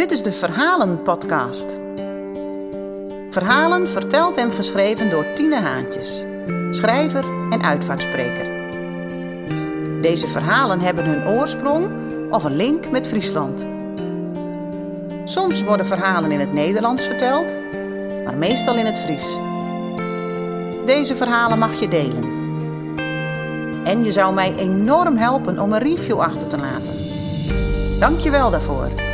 Dit is de Verhalen-podcast. Verhalen verteld en geschreven door Tine Haantjes, schrijver en uitvaartspreker. Deze verhalen hebben hun oorsprong of een link met Friesland. Soms worden verhalen in het Nederlands verteld, maar meestal in het Fries. Deze verhalen mag je delen. En je zou mij enorm helpen om een review achter te laten. Dank je wel daarvoor.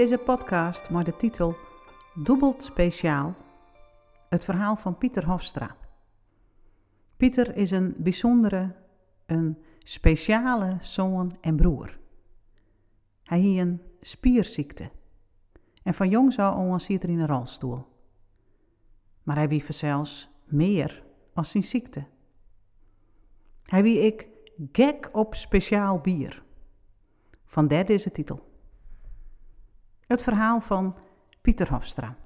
Deze podcast met de titel Dubbelt Speciaal, het verhaal van Pieter Hofstra. Pieter is een bijzondere, een speciale zoon en broer. Hij heeft een spierziekte en van jongs af aan zit er in een rolstoel. Maar hij wie zelfs meer als zijn ziekte. Hij wie ik gek op speciaal bier. Van derde is de titel. Het verhaal van Pieter Hofstra.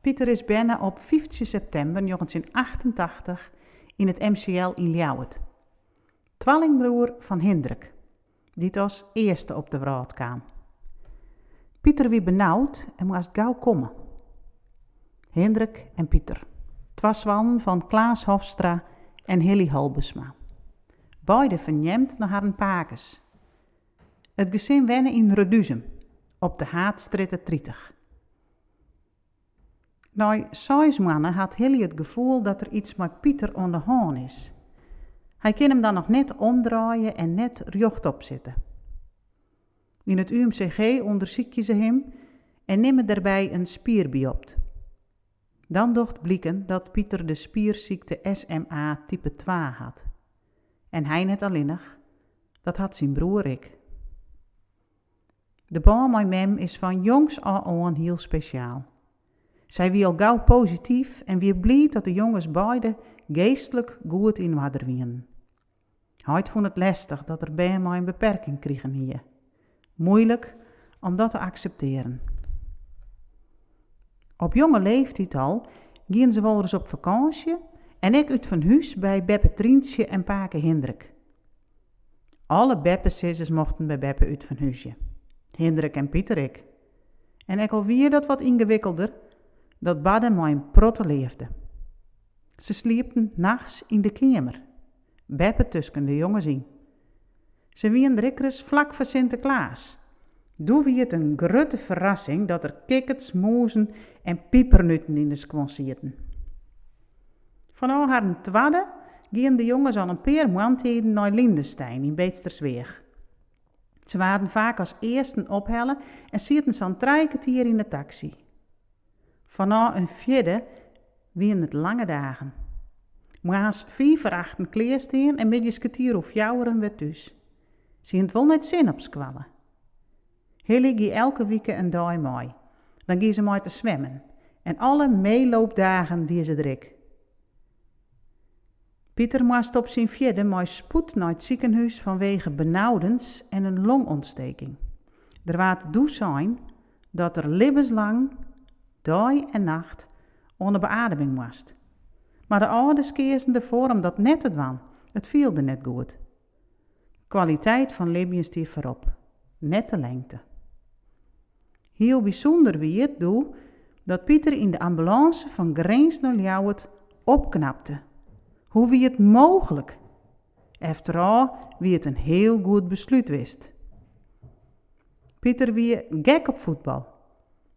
Pieter is binnen op 15 september 1988 in het MCL in Ljouwert. Twallingbroer van Hendrik, die als eerste op de wereld kwam. Pieter wie benauwd en moest gauw komen. Hendrik en Pieter, twaswan van Klaas Hofstra en Hilly Halbesma. Beide verneemd naar haar pakes het gezin wennen in Reduzem, op de Haatstritte 30. Na zes had Hilly het gevoel dat er iets met Pieter aan de is. Hij kan hem dan nog net omdraaien en net recht opzetten. In het UMCG onderzoek je ze hem en nemen daarbij een spierbiopt. Dan docht blikken dat Pieter de spierziekte SMA type 2 had. En hij net alleenig, dat had zijn broer ik. De bal met mem is van jongs af aan heel speciaal. Zij wie al gauw positief en weer blij dat de jongens beide geestelijk goed in hadden wien. Hij vond het lastig dat er bij mij een beperking kregen hier. Moeilijk om dat te accepteren. Op jonge leeftijd al gingen ze wel eens op vakantie en ik uit van huis bij Beppe Trientje en Pake Hendrik. Alle Beppe mochten bij Beppe uit van huisje. Hendrik en Pieterik. En ik alweer dat wat ingewikkelder, dat badden mijn protte leefde. Ze sliepen nachts in de kamer, beppe tussen de jongens in. Ze wien drikkers vlak voor Sinterklaas. Doe wie het een grote verrassing dat er kikkets, moezen en piepernutten in de skwon zitten. Van al haar twadde gingen de jongens al een paar maanden naar Lindenstein in Beetstersweeg. Ze waren vaak als eersten ophellen en zitten zo'n drie kwartier in de taxi. Vanaf een vierde wien het lange dagen. Maas vier verachten kleersteen en midjes kwartier of jouweren werd dus. Ze het wel net zin op squallen. Hilly elke week een dag mooi. Dan gie ze mooi te zwemmen. En alle meeloopdagen wie ze druk. Pieter moest op zijn vierde maar spoed naar het ziekenhuis vanwege benauwdens en een longontsteking. Er waard doe zijn dat er levenslang, dag en nacht, onder beademing moest. Maar de ouders keerden ervoor om dat net te doen. Het viel net goed. Kwaliteit van leven stier voorop. Net de lengte. Heel bijzonder wie het doe dat Pieter in de ambulance van Greens naar opknapte hoe wie het mogelijk? Efterall wie het een heel goed besluit wist. Pieter wie gek op voetbal.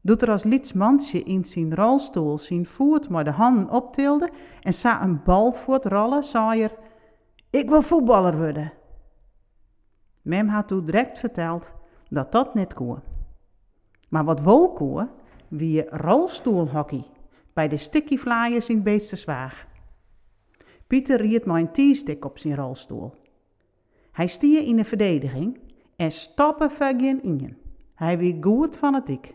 Doet er als lietsmansje in zijn rolstoel zijn voet maar de handen optilde en sa een bal voort rollen, zei er, ik wil voetballer worden. Mem had toen direct verteld dat dat net kon. Maar wat wel kon, wie rolstoelhockey bij de Sticky Flyers in Beesterswaag. Pieter riet mijn T-stick op zijn rolstoel. Hij stier in de verdediging en stappen vergin in. Hij wie goed van het ik.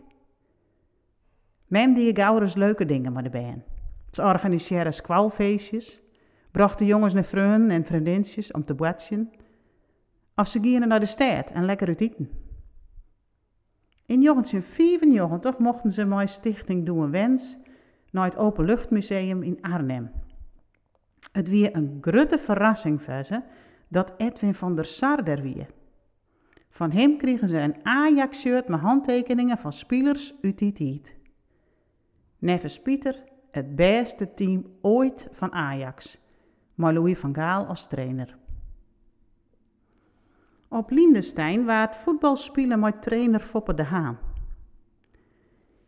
Mem die eens leuke dingen met de band. Ze organiseren squalfeestjes, brachten jongens naar vrienden en vriendinnetjes om te boetsen. Of ze gingen naar de stad en lekker uit eten. In 1994 mochten ze mijn stichting Doen een Wens naar het Openluchtmuseum in Arnhem. Het weer een grote verrassing voor ze dat Edwin van der Sar er weer. Van hem kregen ze een Ajax-shirt met handtekeningen van spelers uit die tijd. Pieter, het beste team ooit van Ajax, maar Louis van Gaal als trainer. Op Lindenstein waar het voetbalspelen met trainer Foppe de Haan.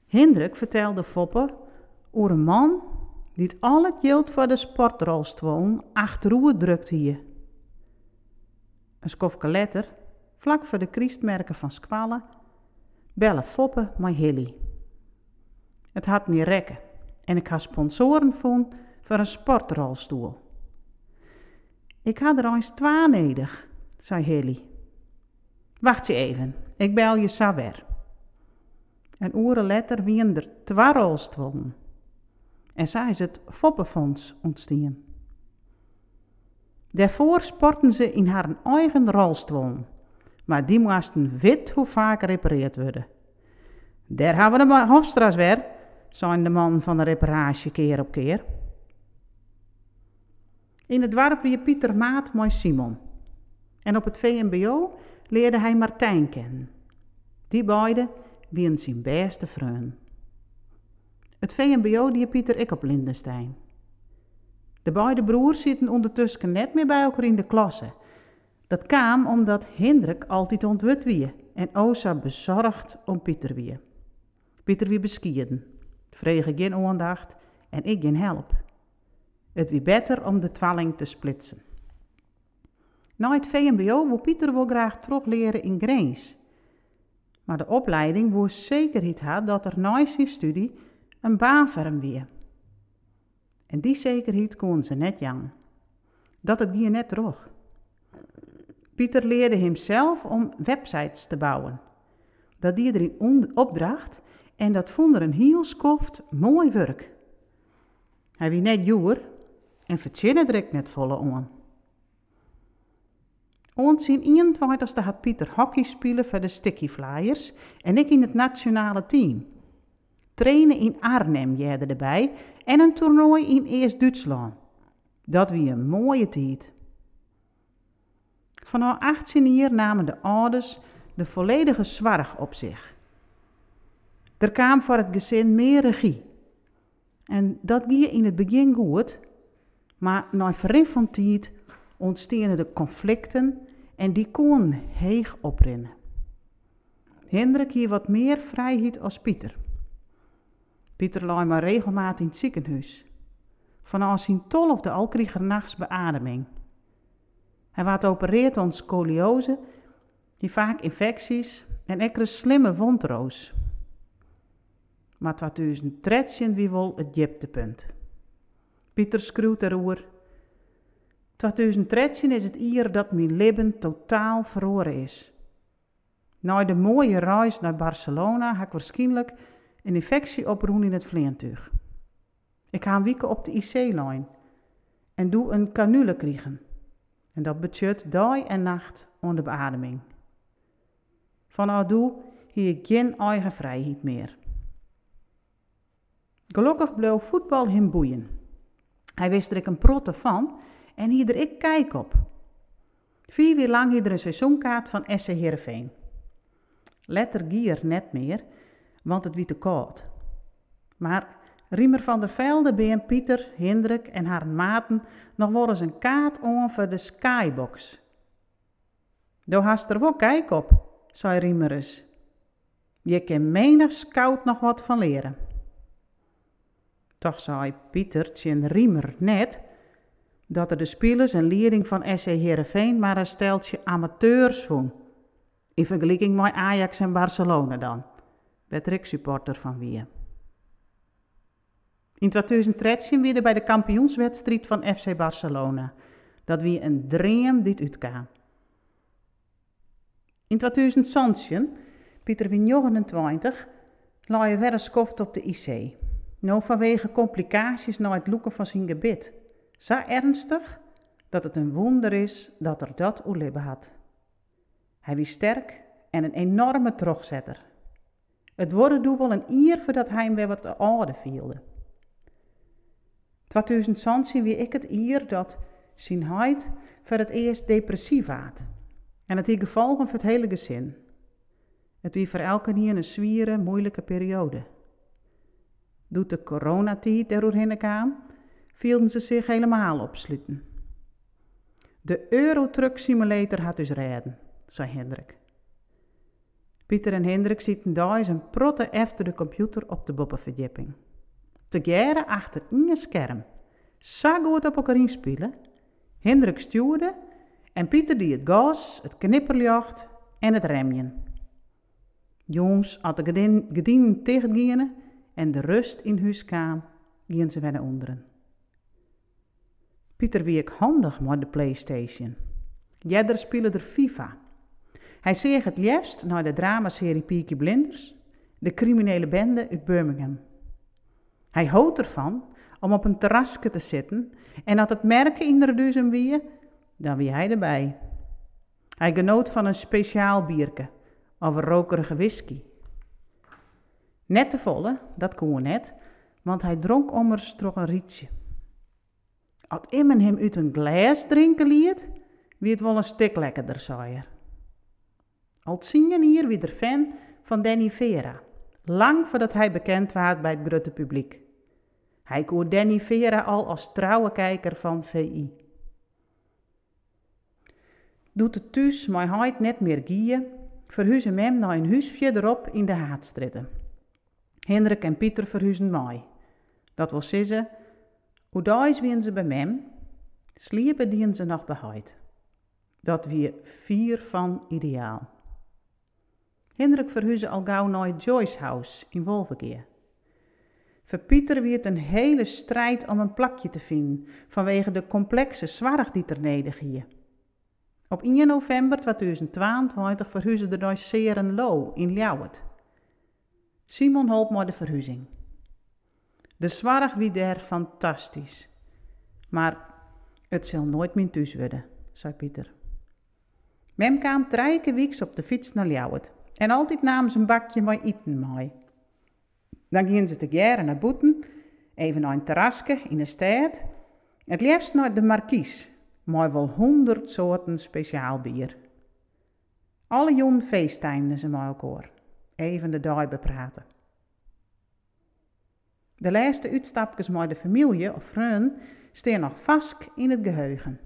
Hendrik vertelde Foppe over een man die het al het geld voor de sportrolstoel achteroer drukt hier. Een skofke letter, vlak voor de kriestmerken van Squallen, bellen Foppe met Hilly. Het had me rekken en ik had sponsoren vond voor een sportrolstoel. Ik had er eens twee nodig, zei Hilly. Wacht je even, ik bel je weer. Een uren later wien er twee rolstoelen. En zij is het Foppenfonds ontstaan. Daarvoor sporten ze in haar eigen rolstoel, maar die moesten wit hoe vaak gerepareerd worden. Daar hebben we de Hofstraat weer, zei de man van de reparage keer op keer. In het dorp weer Pieter Maat met Simon. En op het VMBO leerde hij Martijn kennen. Die beiden wien zijn beste vriend. Het VMBO die Pieter ik op Lindenstein. De beide broers zitten ondertussen net meer bij elkaar in de klasse. Dat kwam omdat Hendrik altijd ontwut wie en Osa bezorgd om Pieter wie. Pieter wie beskieden, vregen geen aandacht en ik geen help. Het wie beter om de twalling te splitsen. Na het VMBO wil Pieter wel graag terugleren in Greens. Maar de opleiding woest zekerheid had dat er na zijn studie een baan voor hem weer. En die zekerheid kon ze net jang. Dat het hier net terug. Pieter leerde hemzelf om websites te bouwen. Dat die erin opdracht en dat vond er een heel skoft mooi werk. Hij wie net joer en verzinnen direct net volle aan. Ons in 21 had Pieter hockey spelen voor de Sticky Flyers en ik in het nationale team. Trainen in Arnhem jerde erbij en een toernooi in Eerst-Duitsland. Dat wie een mooie tijd. Vanaf 18 jaar namen de ouders de volledige zwarg op zich. Er kwam voor het gezin meer regie. En dat ging in het begin goed, maar na verrif van tijd ontstonden de conflicten en die kon heeg oprinnen. Hendrik hier wat meer vrijheid als Pieter. Pieter lag maar regelmatig in het ziekenhuis. Vanaf zijn tolfde al kreeg er nachts beademing. Hij werd opereerd aan scoliose, die vaak infecties en ekkere slimme wondroos. Maar 2013 wie wel het dieptepunt. Pieter schreeuwt erover. 2013 is het jaar dat mijn leven totaal verloren is. Na de mooie reis naar Barcelona heb ik waarschijnlijk een infectie oproen in het vleentuig. Ik ga een week op de IC-lijn en doe een canule krijgen. En dat betekent dag en nacht onder beademing. Van doe hier ik geen eigen vrijheid meer. Gelukkig bleef voetbal hem boeien. Hij wist er ik een protte van en hier ik kijk op. Vier weer lang hier er een seizoenkaart van SC Heerenveen. Letter gier net meer, want het wie te koud. Maar Riemer van der Velde, Ben Pieter, Hendrik en haar maten nog wel eens een kaart voor de skybox. Daar hast er wel kijk op, zei Riemer eens. Je kan menig scout nog wat van leren. Toch zei Pieter en Riemer net dat er de spelers en leerling van SC Heerenveen maar een steltje amateurs vonden. In vergelijking met Ajax en Barcelona dan werd ik supporter van wie. In 2013 weer bij de kampioenswedstrijd van FC Barcelona. Dat wie een dream dit uitkwam. In 2016, Pieter wie 29, lag hij skoft op de IC. Nou vanwege complicaties na het loeken van zijn gebit. Zo ernstig dat het een wonder is dat er dat oelibbe had. Hij was sterk en een enorme trogzetter. Het worden doe wel een ier voordat hij weer wat ouder vielde. 2016 wie ik het ier dat zijn huid voor het eerst depressief had. En het die gevolgen voor het hele gezin. Het wie voor elke hier een zwiere, moeilijke periode. Doet de coronatijd eroverheen kwam, vielen ze zich helemaal opsluiten. De Eurotruck Simulator had dus redden, zei Hendrik. Pieter en Hendrik zitten daar een protte achter de computer op de boppenverdieping. Te geren achter een scherm. Zo goed op elkaar inspelen. Hendrik stuurde en Pieter die het gas, het knipperlicht en het remjen. Jongens hadden gedien tegen en de rust in huis kwam, gingen ze naar onderen. Pieter wie ik handig met de Playstation. Jeder speelde er FIFA. Hij zeeg het liefst naar de dramaserie Peaky Blinders, de criminele bende uit Birmingham. Hij houdt ervan om op een terrasje te zitten en dat het merken in de duizend wie, dan wie hij erbij. Hij genoot van een speciaal bierke of rokerige whisky. Net te volle, dat kon net, want hij dronk ommers toch een rietje. Als iemand hem uit een glas drinken liet, wie het wel een stuk lekkerder zou Al zingen hier de fan van Danny Vera, lang voordat hij bekend werd bij het grote publiek. Hij koer Danny Vera al als trouwe kijker van VI. Doet het thuis mijn huid net meer gieën, verhuizen hem naar een huis verderop in de Haatstritten. Hendrik en Pieter verhuizen mij. Dat wil zeggen, hoe daar wien ze bij mem, sliepen dien ze nog behoud. Dat wie vier van ideaal. Hendrik verhuizen al gauw naar Joyce House in Wolverkeer. Voor Pieter het een hele strijd om een plakje te vinden, vanwege de complexe zwaardig die er neder hier. Op 1 november 2022 verhuisde de naar Serenlo in Ljouwert. Simon holp met de verhuizing. De zwaardig wie der fantastisch. Maar het zal nooit meer thuis worden, zei Pieter. Mem kwam drie weeks op de fiets naar Ljouwert en altijd nam ze een bakje met eten mee. Dan gingen ze te jaren naar Boeten, even naar een terrasje in de stad. Het liefst naar de Markies, maar wel honderd soorten speciaal bier. Alle jong feesttijden ze met elkaar. Even de dag bepraten. De laatste uitstapjes met de familie of vrienden staan nog vast in het geheugen.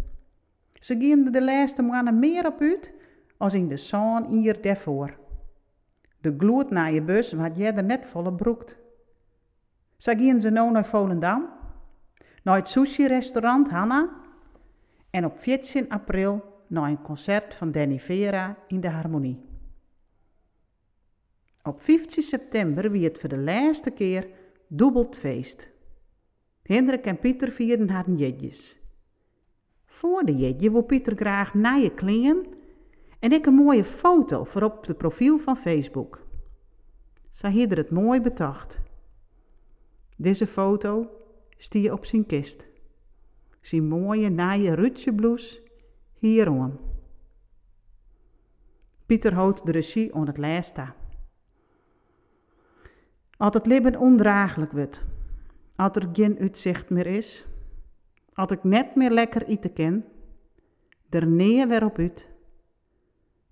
Ze gingen de laatste maanden meer op uit als in de zon hier daarvoor. De gloed naar je bus wat jij er net volle broekt. Ze gingen ze nou naar Volendam, naar het sushi-restaurant Hanna en op 14 april naar een concert van Danny Vera in de Harmonie. Op 15 september wie het voor de laatste keer dubbelt feest. Hendrik en Pieter vierden haar jedjes. Voor de jedje wil Pieter graag je klingen en ik een mooie foto voor op het profiel van Facebook. Zij het mooi betacht. Deze foto stie op zijn kist. Zijn mooie naaie rutjebloes hierom. Pieter houdt de regie aan het lijsta. Als het leven ondraaglijk wordt, als er geen uitzicht meer is, als ik net meer lekker eten ken, er neer weer op uit,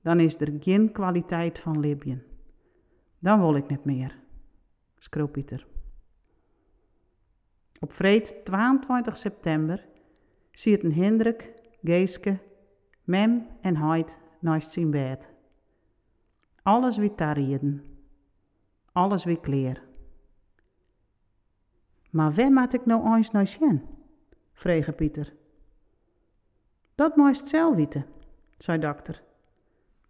dan is er geen kwaliteit van leven. Dan wil ik net meer, schreeuwt Pieter. Op vreed 22 september ziet een Hendrik, Geeske, Mem en Heid naast zijn bed. Alles wie tarrieden, alles wie kleer. Maar waar moet ik nou eens naar zien? vreeg Pieter. Dat moest zelf weten, zei dokter.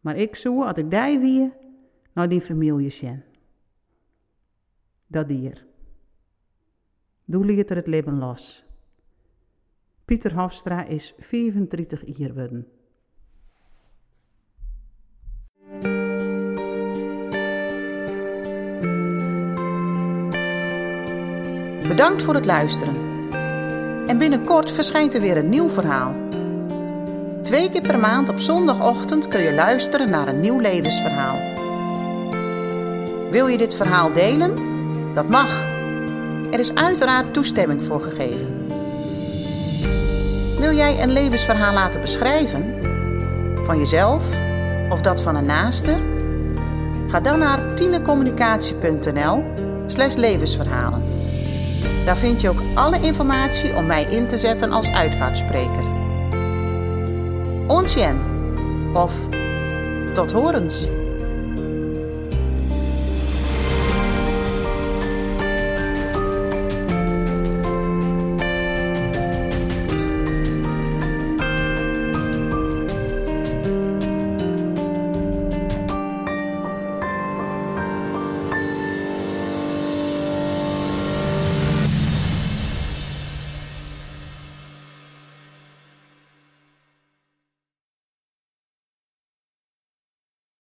Maar ik zou, als ik daar wie, naar die familie zien. Dat dier. Doe liet er het leven los. Pieter Hofstra is 34 jaar. Bedankt voor het luisteren. En binnenkort verschijnt er weer een nieuw verhaal. Twee keer per maand op zondagochtend kun je luisteren naar een nieuw levensverhaal. Wil je dit verhaal delen? Dat mag. Er is uiteraard toestemming voor gegeven. Wil jij een levensverhaal laten beschrijven? Van jezelf of dat van een naaste? Ga dan naar tinecommunicatie.nl slash levensverhalen. Daar vind je ook alle informatie om mij in te zetten als uitvaartspreker. Onsjen of tot horens.